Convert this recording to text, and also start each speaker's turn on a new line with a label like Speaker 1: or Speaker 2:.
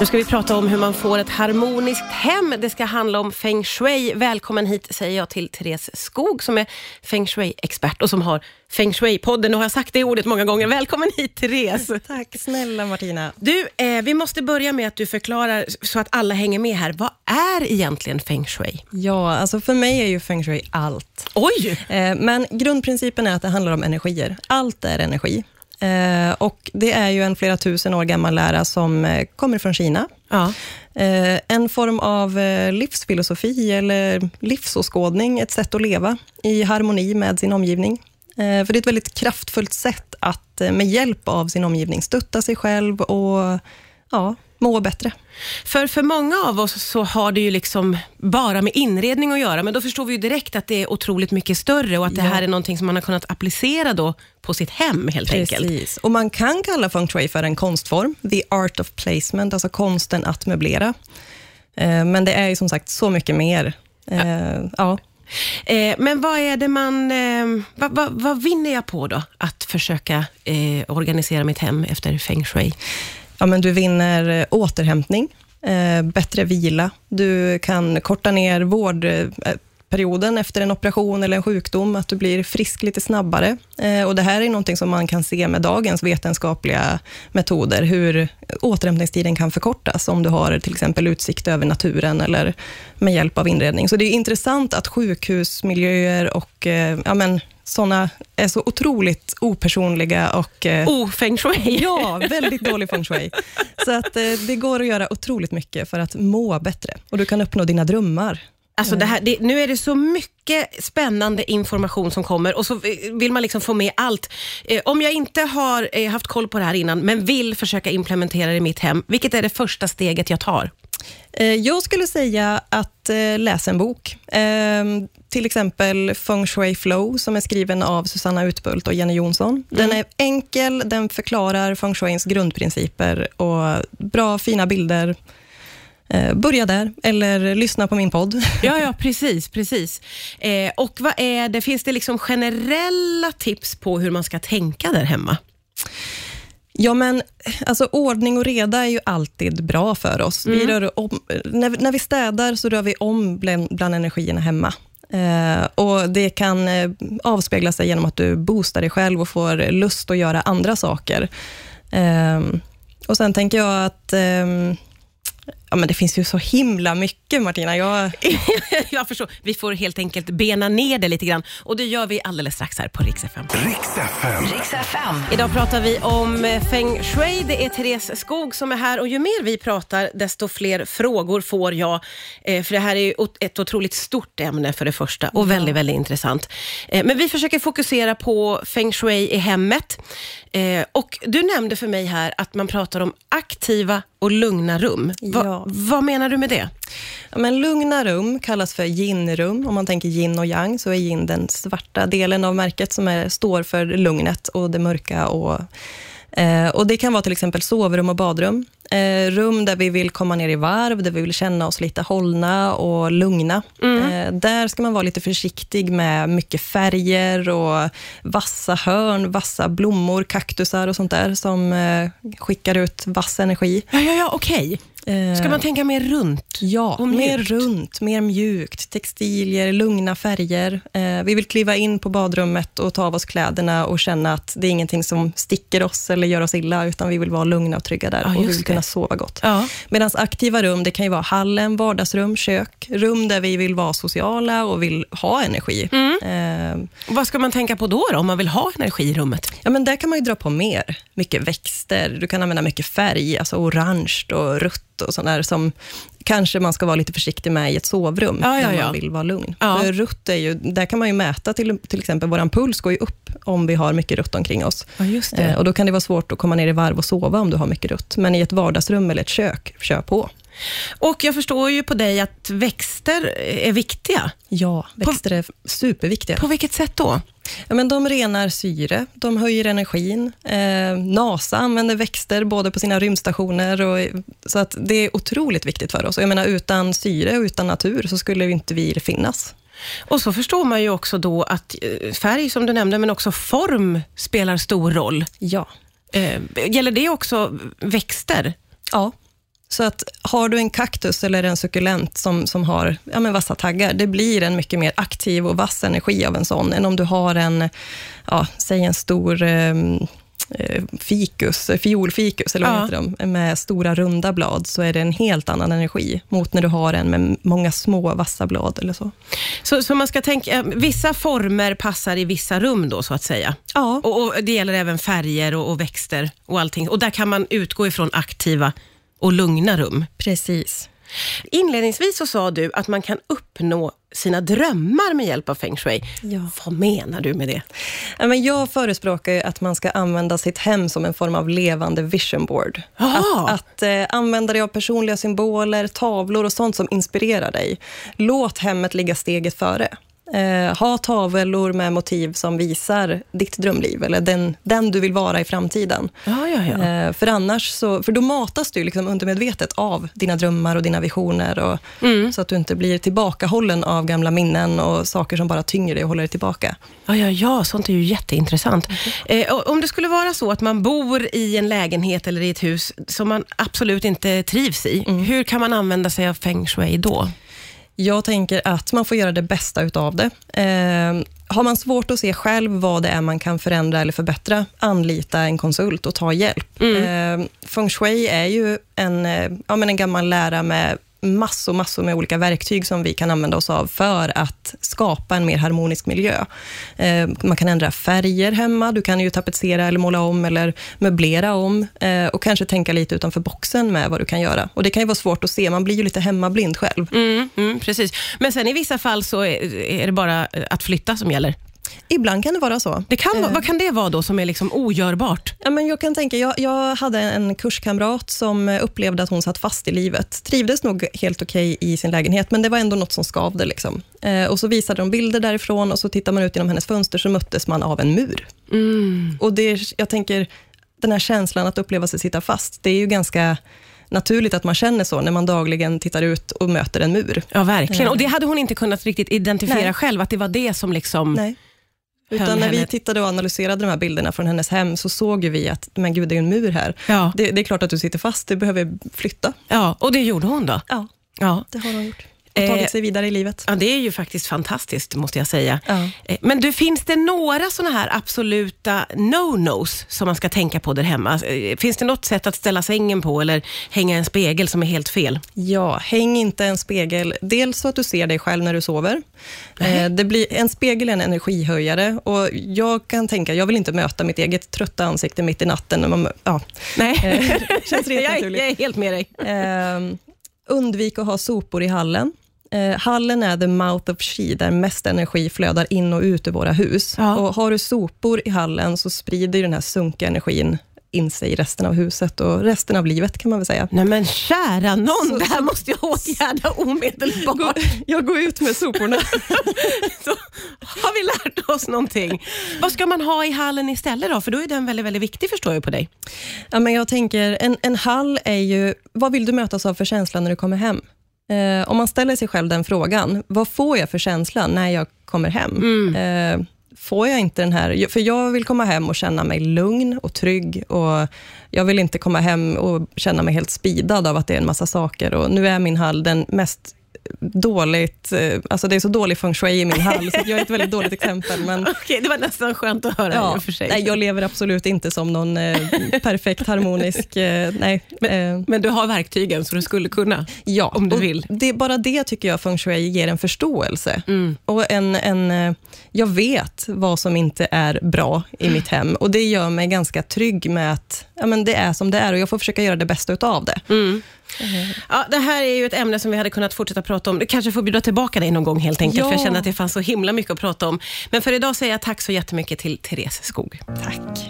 Speaker 1: Nu ska vi prata om hur man får ett harmoniskt hem. Det ska handla om feng shui. Välkommen hit säger jag till Therese Skog som är feng shui-expert och som har feng shui-podden. Nu har jag sagt det ordet många gånger. Välkommen hit Therese.
Speaker 2: Tack snälla Martina.
Speaker 1: Du, eh, vi måste börja med att du förklarar så att alla hänger med här. Vad är egentligen feng shui?
Speaker 2: Ja, alltså för mig är ju feng shui allt.
Speaker 1: Oj!
Speaker 2: Eh, men grundprincipen är att det handlar om energier. Allt är energi. Eh, och Det är ju en flera tusen år gammal lära som eh, kommer från Kina.
Speaker 1: Ja.
Speaker 2: Eh, en form av livsfilosofi eller livsåskådning, ett sätt att leva i harmoni med sin omgivning. För Det är ett väldigt kraftfullt sätt att med hjälp av sin omgivning stötta sig själv och ja, må bättre.
Speaker 1: För, för många av oss så har det ju liksom bara med inredning att göra, men då förstår vi ju direkt att det är otroligt mycket större och att det
Speaker 2: Ja.
Speaker 1: här är någonting som man har kunnat applicera då på sitt hem helt enkelt.
Speaker 2: Precis. Och man kan kalla feng shui för en konstform, the art of placement, alltså konsten att möblera. Eh, Men det är ju som sagt så mycket mer. Eh, ja.
Speaker 1: Eh, men vad är det man... Vad, vad, vad vinner jag på då? Att försöka organisera mitt hem efter feng shui?
Speaker 2: Ja, men du vinner eh, återhämtning, eh, bättre vila, du kan korta ner vårdperioden eh, efter en operation eller en sjukdom, att du blir frisk lite snabbare. Eh, Och Det här är någonting som man kan se med dagens vetenskapliga metoder, hur återhämtningstiden kan förkortas, om du har till exempel utsikt över naturen eller med hjälp av inredning. Så det är intressant att sjukhusmiljöer och eh, ja, men, sådana är så otroligt opersonliga och eh,
Speaker 1: Oh, feng shui!
Speaker 2: Ja, väldigt dålig feng shui. Så att, eh, det går att göra otroligt mycket för att må bättre. Och du kan uppnå dina drömmar.
Speaker 1: Alltså det här, det, nu är det så mycket spännande information som kommer och så vill man liksom få med allt. Eh, om jag inte har eh, haft koll på det här innan, men vill försöka implementera det i mitt hem, vilket är det första steget jag tar?
Speaker 2: Eh, Jag skulle säga att eh, läsa en bok. Eh, Till exempel Feng Shui Flow, som är skriven av Susanna Utbult och Jenny Jonsson. Den är enkel, den förklarar feng shuins grundprinciper och bra, fina bilder. Eh, Börja där, eller lyssna på min podd.
Speaker 1: Ja, ja precis. precis. Och vad är det, Finns det liksom generella tips på hur man ska tänka där hemma?
Speaker 2: Ja, men alltså, ordning och reda är ju alltid bra för oss. Vi rör om, när, när vi städar så rör vi om bland, bland energierna hemma. Eh, och Det kan eh, avspegla sig genom att du boostar dig själv och får lust att göra andra saker. Eh, och Sen tänker jag att ehm, ja, men det finns ju så himla mycket, Martina. Jag,
Speaker 1: jag förstår. Vi får helt enkelt bena ner det lite grann och det gör vi alldeles strax här på Rix FM.
Speaker 3: Riks FM.
Speaker 1: Idag pratar vi om eh, feng shui. Det är Therese Skog som är här och ju mer vi pratar, desto fler frågor får jag. Eh, För det här är ju ett otroligt stort ämne för det första och väldigt, väldigt intressant. Eh, Men vi försöker fokusera på feng shui i hemmet. Och du nämnde för mig här att man pratar om aktiva och lugna rum. Va,
Speaker 2: Ja.
Speaker 1: Vad menar du med det?
Speaker 2: Men lugna rum kallas för yin-rum. Om man tänker yin och yang, så är yin den svarta delen av märket som är, står för lugnet och det mörka. Och, eh, och Det kan vara till exempel sovrum och badrum. Eh, rum där vi vill komma ner i varv, där vi vill känna oss lite hållna och lugna. Eh, där ska man vara lite försiktig med mycket färger och vassa hörn, vassa blommor, kaktusar och sånt där som eh, skickar ut vass energi.
Speaker 1: Ja, ja, ja, okej.
Speaker 2: Eh,
Speaker 1: Ska man tänka mer runt?
Speaker 2: Ja, mer runt, mer mjukt. Textilier, lugna färger. Eh, vi vill kliva in på badrummet och ta av oss kläderna och känna att det är ingenting som sticker oss eller gör oss illa, utan vi vill vara lugna och trygga där
Speaker 1: Ja,
Speaker 2: och vi vill
Speaker 1: det.
Speaker 2: kunna sova gott.
Speaker 1: Ja.
Speaker 2: Medan aktiva rum, det kan ju vara hallen, vardagsrum, kök, rum där vi vill vara sociala och vill ha energi.
Speaker 1: Mm.
Speaker 2: Eh,
Speaker 1: Vad ska man tänka på då, då om man vill ha energi i rummet?
Speaker 2: Ja, men där kan man ju dra på mer. Mycket växter, du kan använda mycket färg, alltså orange och rött och sånt där som kanske man ska vara lite försiktig med i ett sovrum,
Speaker 1: Ja, ja,
Speaker 2: när man vill vara lugn.
Speaker 1: Ja.
Speaker 2: För rött är ju, där kan man ju mäta, till, till exempel vår puls går ju upp om vi har mycket rött omkring oss. Eh, och Då kan det vara svårt att komma ner i varv och sova om du har mycket rött. Men i ett vardagsrum eller ett kök, kör på.
Speaker 1: Och jag förstår ju på dig att växter är viktiga.
Speaker 2: Ja, växter är superviktiga.
Speaker 1: På vilket sätt då?
Speaker 2: Ja, men de renar syre, de höjer energin. Eh, NASA använder växter både på sina rymdstationer, och, så att det är otroligt viktigt för oss. Och Jag menar, utan syre och utan natur så skulle inte vi finnas.
Speaker 1: Och så förstår man ju också då att eh, färg, som du nämnde, men också form spelar stor roll.
Speaker 2: Ja.
Speaker 1: Eh, gäller det också växter?
Speaker 2: Ja. Så att har du en kaktus eller en suckulent som, som har ja, men vassa taggar, det blir en mycket mer aktiv och vass energi av en sån, än om du har en, ja, säg en stor ehm, eh, fikus, fiolfikus, eller vad
Speaker 1: Ja.
Speaker 2: heter de, med stora runda blad, så är det en helt annan energi mot när du har en med många små vassa blad eller så.
Speaker 1: Så, så man ska tänka, eh, vissa former passar i vissa rum då, så att säga.
Speaker 2: Ja,
Speaker 1: Och, och Det gäller även färger och, och växter och allting. Och där kan man utgå ifrån aktiva och lugna rum.
Speaker 2: precis.
Speaker 1: Inledningsvis så sa du att man kan uppnå sina drömmar med hjälp av feng shui.
Speaker 2: Ja.
Speaker 1: Vad menar du med det?
Speaker 2: Jag förespråkar ju att man ska använda sitt hem som en form av levande vision board. Att, att eh, använda dig av personliga symboler, tavlor och sånt som inspirerar dig. Låt hemmet ligga steget före. Eh, ha tavlor med motiv som visar ditt drömliv, eller den, den du vill vara i framtiden.
Speaker 1: Ja, ja, ja.
Speaker 2: Eh, för annars så, för då matas du liksom undermedvetet av dina drömmar och dina visioner, och,
Speaker 1: Mm.
Speaker 2: så att du inte blir tillbakahållen av gamla minnen och saker som bara tynger dig och håller dig tillbaka.
Speaker 1: Ja, ja, ja, sånt är ju jätteintressant. Eh, och om det skulle vara så att man bor i en lägenhet eller i ett hus som man absolut inte trivs i, hur kan man använda sig av feng shui då?
Speaker 2: Jag tänker att man får göra det bästa utav det. Eh, har man svårt att se själv vad det är man kan förändra eller förbättra, anlita en konsult och ta hjälp. Eh, feng shui är ju en, eh, ja, men en gammal lära med massor, massor med olika verktyg som vi kan använda oss av för att skapa en mer harmonisk miljö. Eh, man kan ändra färger hemma, du kan ju tapetsera eller måla om eller möblera om eh, och kanske tänka lite utanför boxen med vad du kan göra. Och Det kan ju vara svårt att se, man blir ju lite hemmablind själv.
Speaker 1: Mm, mm, precis. Men sen i vissa fall så är, det bara att flytta som gäller.
Speaker 2: Ibland kan det vara så.
Speaker 1: Det kan,
Speaker 2: Eh.
Speaker 1: Vad kan det vara då som är liksom ogörbart?
Speaker 2: Ja, men jag kan tänka, jag, jag hade en kurskamrat som eh, upplevde att hon satt fast i livet. Trivdes nog helt okej i sin lägenhet, men det var ändå något som skavde. Liksom. Eh, och Så visade de bilder därifrån och så tittar man ut genom hennes fönster så möttes man av en mur.
Speaker 1: Mm.
Speaker 2: Och det, jag tänker, den här känslan att uppleva sig sitta fast, det är ju ganska naturligt att man känner så när man dagligen tittar ut och möter en mur.
Speaker 1: Ja, verkligen.
Speaker 2: Eh.
Speaker 1: Och det hade hon inte kunnat riktigt identifiera
Speaker 2: Nej.
Speaker 1: själv, att det var det som liksom...
Speaker 2: Nej. Utan när vi tittade och analyserade de här bilderna från hennes hem, så såg vi att, men gud, det är en mur här.
Speaker 1: Ja.
Speaker 2: Det, det är klart att du sitter fast, du behöver flytta.
Speaker 1: ja, och det gjorde hon då?
Speaker 2: Ja,
Speaker 1: Ja.
Speaker 2: det har hon gjort. Och
Speaker 1: Eh,
Speaker 2: tagit sig vidare i livet.
Speaker 1: Ja, det är ju faktiskt fantastiskt, måste jag säga.
Speaker 2: Ja.
Speaker 1: Eh, Men du, finns det några såna här absoluta no-nos som man ska tänka på där hemma? Eh, Finns det något sätt att ställa sängen på eller hänga en spegel som är helt fel?
Speaker 2: Ja, häng inte en spegel. Dels så att du ser dig själv när du sover. Det blir, en spegel är en energihöjare och jag kan tänka, jag vill inte möta mitt eget trötta ansikte mitt i natten. När man, ja,
Speaker 1: Nej,
Speaker 2: känns rent
Speaker 1: jag,
Speaker 2: naturligt.
Speaker 1: jag är helt med dig.
Speaker 2: Eh, undvik att ha sopor i hallen. Eh, hallen är the mouth of chi, där mest energi flödar in och ut ur våra hus.
Speaker 1: Ja.
Speaker 2: Och har du sopor i hallen så sprider den här sunkiga energin in sig i resten av huset och resten av livet kan man väl säga.
Speaker 1: Nej men kära någon,
Speaker 2: Så-
Speaker 1: det här måste jag åtgärda omedelbart.
Speaker 2: Jag går ut med soporna.
Speaker 1: Så har vi lärt oss någonting. Vad ska man ha i hallen istället då? För då är den väldigt, väldigt viktig förstår jag på dig.
Speaker 2: Ja, men jag tänker, en, en hall är ju, vad vill du mötas av för känsla när du kommer hem? Eh, om man ställer sig själv den frågan, vad får jag för känsla när jag kommer hem? Eh, får jag inte den här, för jag vill komma hem och känna mig lugn och trygg och jag vill inte komma hem och känna mig helt speedad av att det är en massa saker och nu är min hall den mest dåligt, eh, alltså det är så dålig feng shui i min hall, så jag är ett väldigt dåligt exempel, men
Speaker 1: Okej, det var nästan skönt att höra och för sig.
Speaker 2: nej, jag lever absolut inte som någon eh, perfekt harmonisk... Eh, nej, eh,
Speaker 1: Men du har verktygen så du skulle kunna.
Speaker 2: ja,
Speaker 1: om du vill.
Speaker 2: Det, bara det tycker jag feng shui ger en förståelse.
Speaker 1: Mm.
Speaker 2: Och en, en, eh, jag vet vad som inte är bra i mitt hem och det gör mig ganska trygg med att ja, men det är som det är och jag får försöka göra det bästa utav det.
Speaker 1: Mm. Ja, det här är ju ett ämne som vi hade kunnat fortsätta prata om. Du kanske får bjuda tillbaka dig någon gång helt enkelt,
Speaker 2: Ja.
Speaker 1: för jag känner att det fanns så himla mycket att prata om. Men för idag säger jag tack så jättemycket till Therese Skog.
Speaker 2: Tack.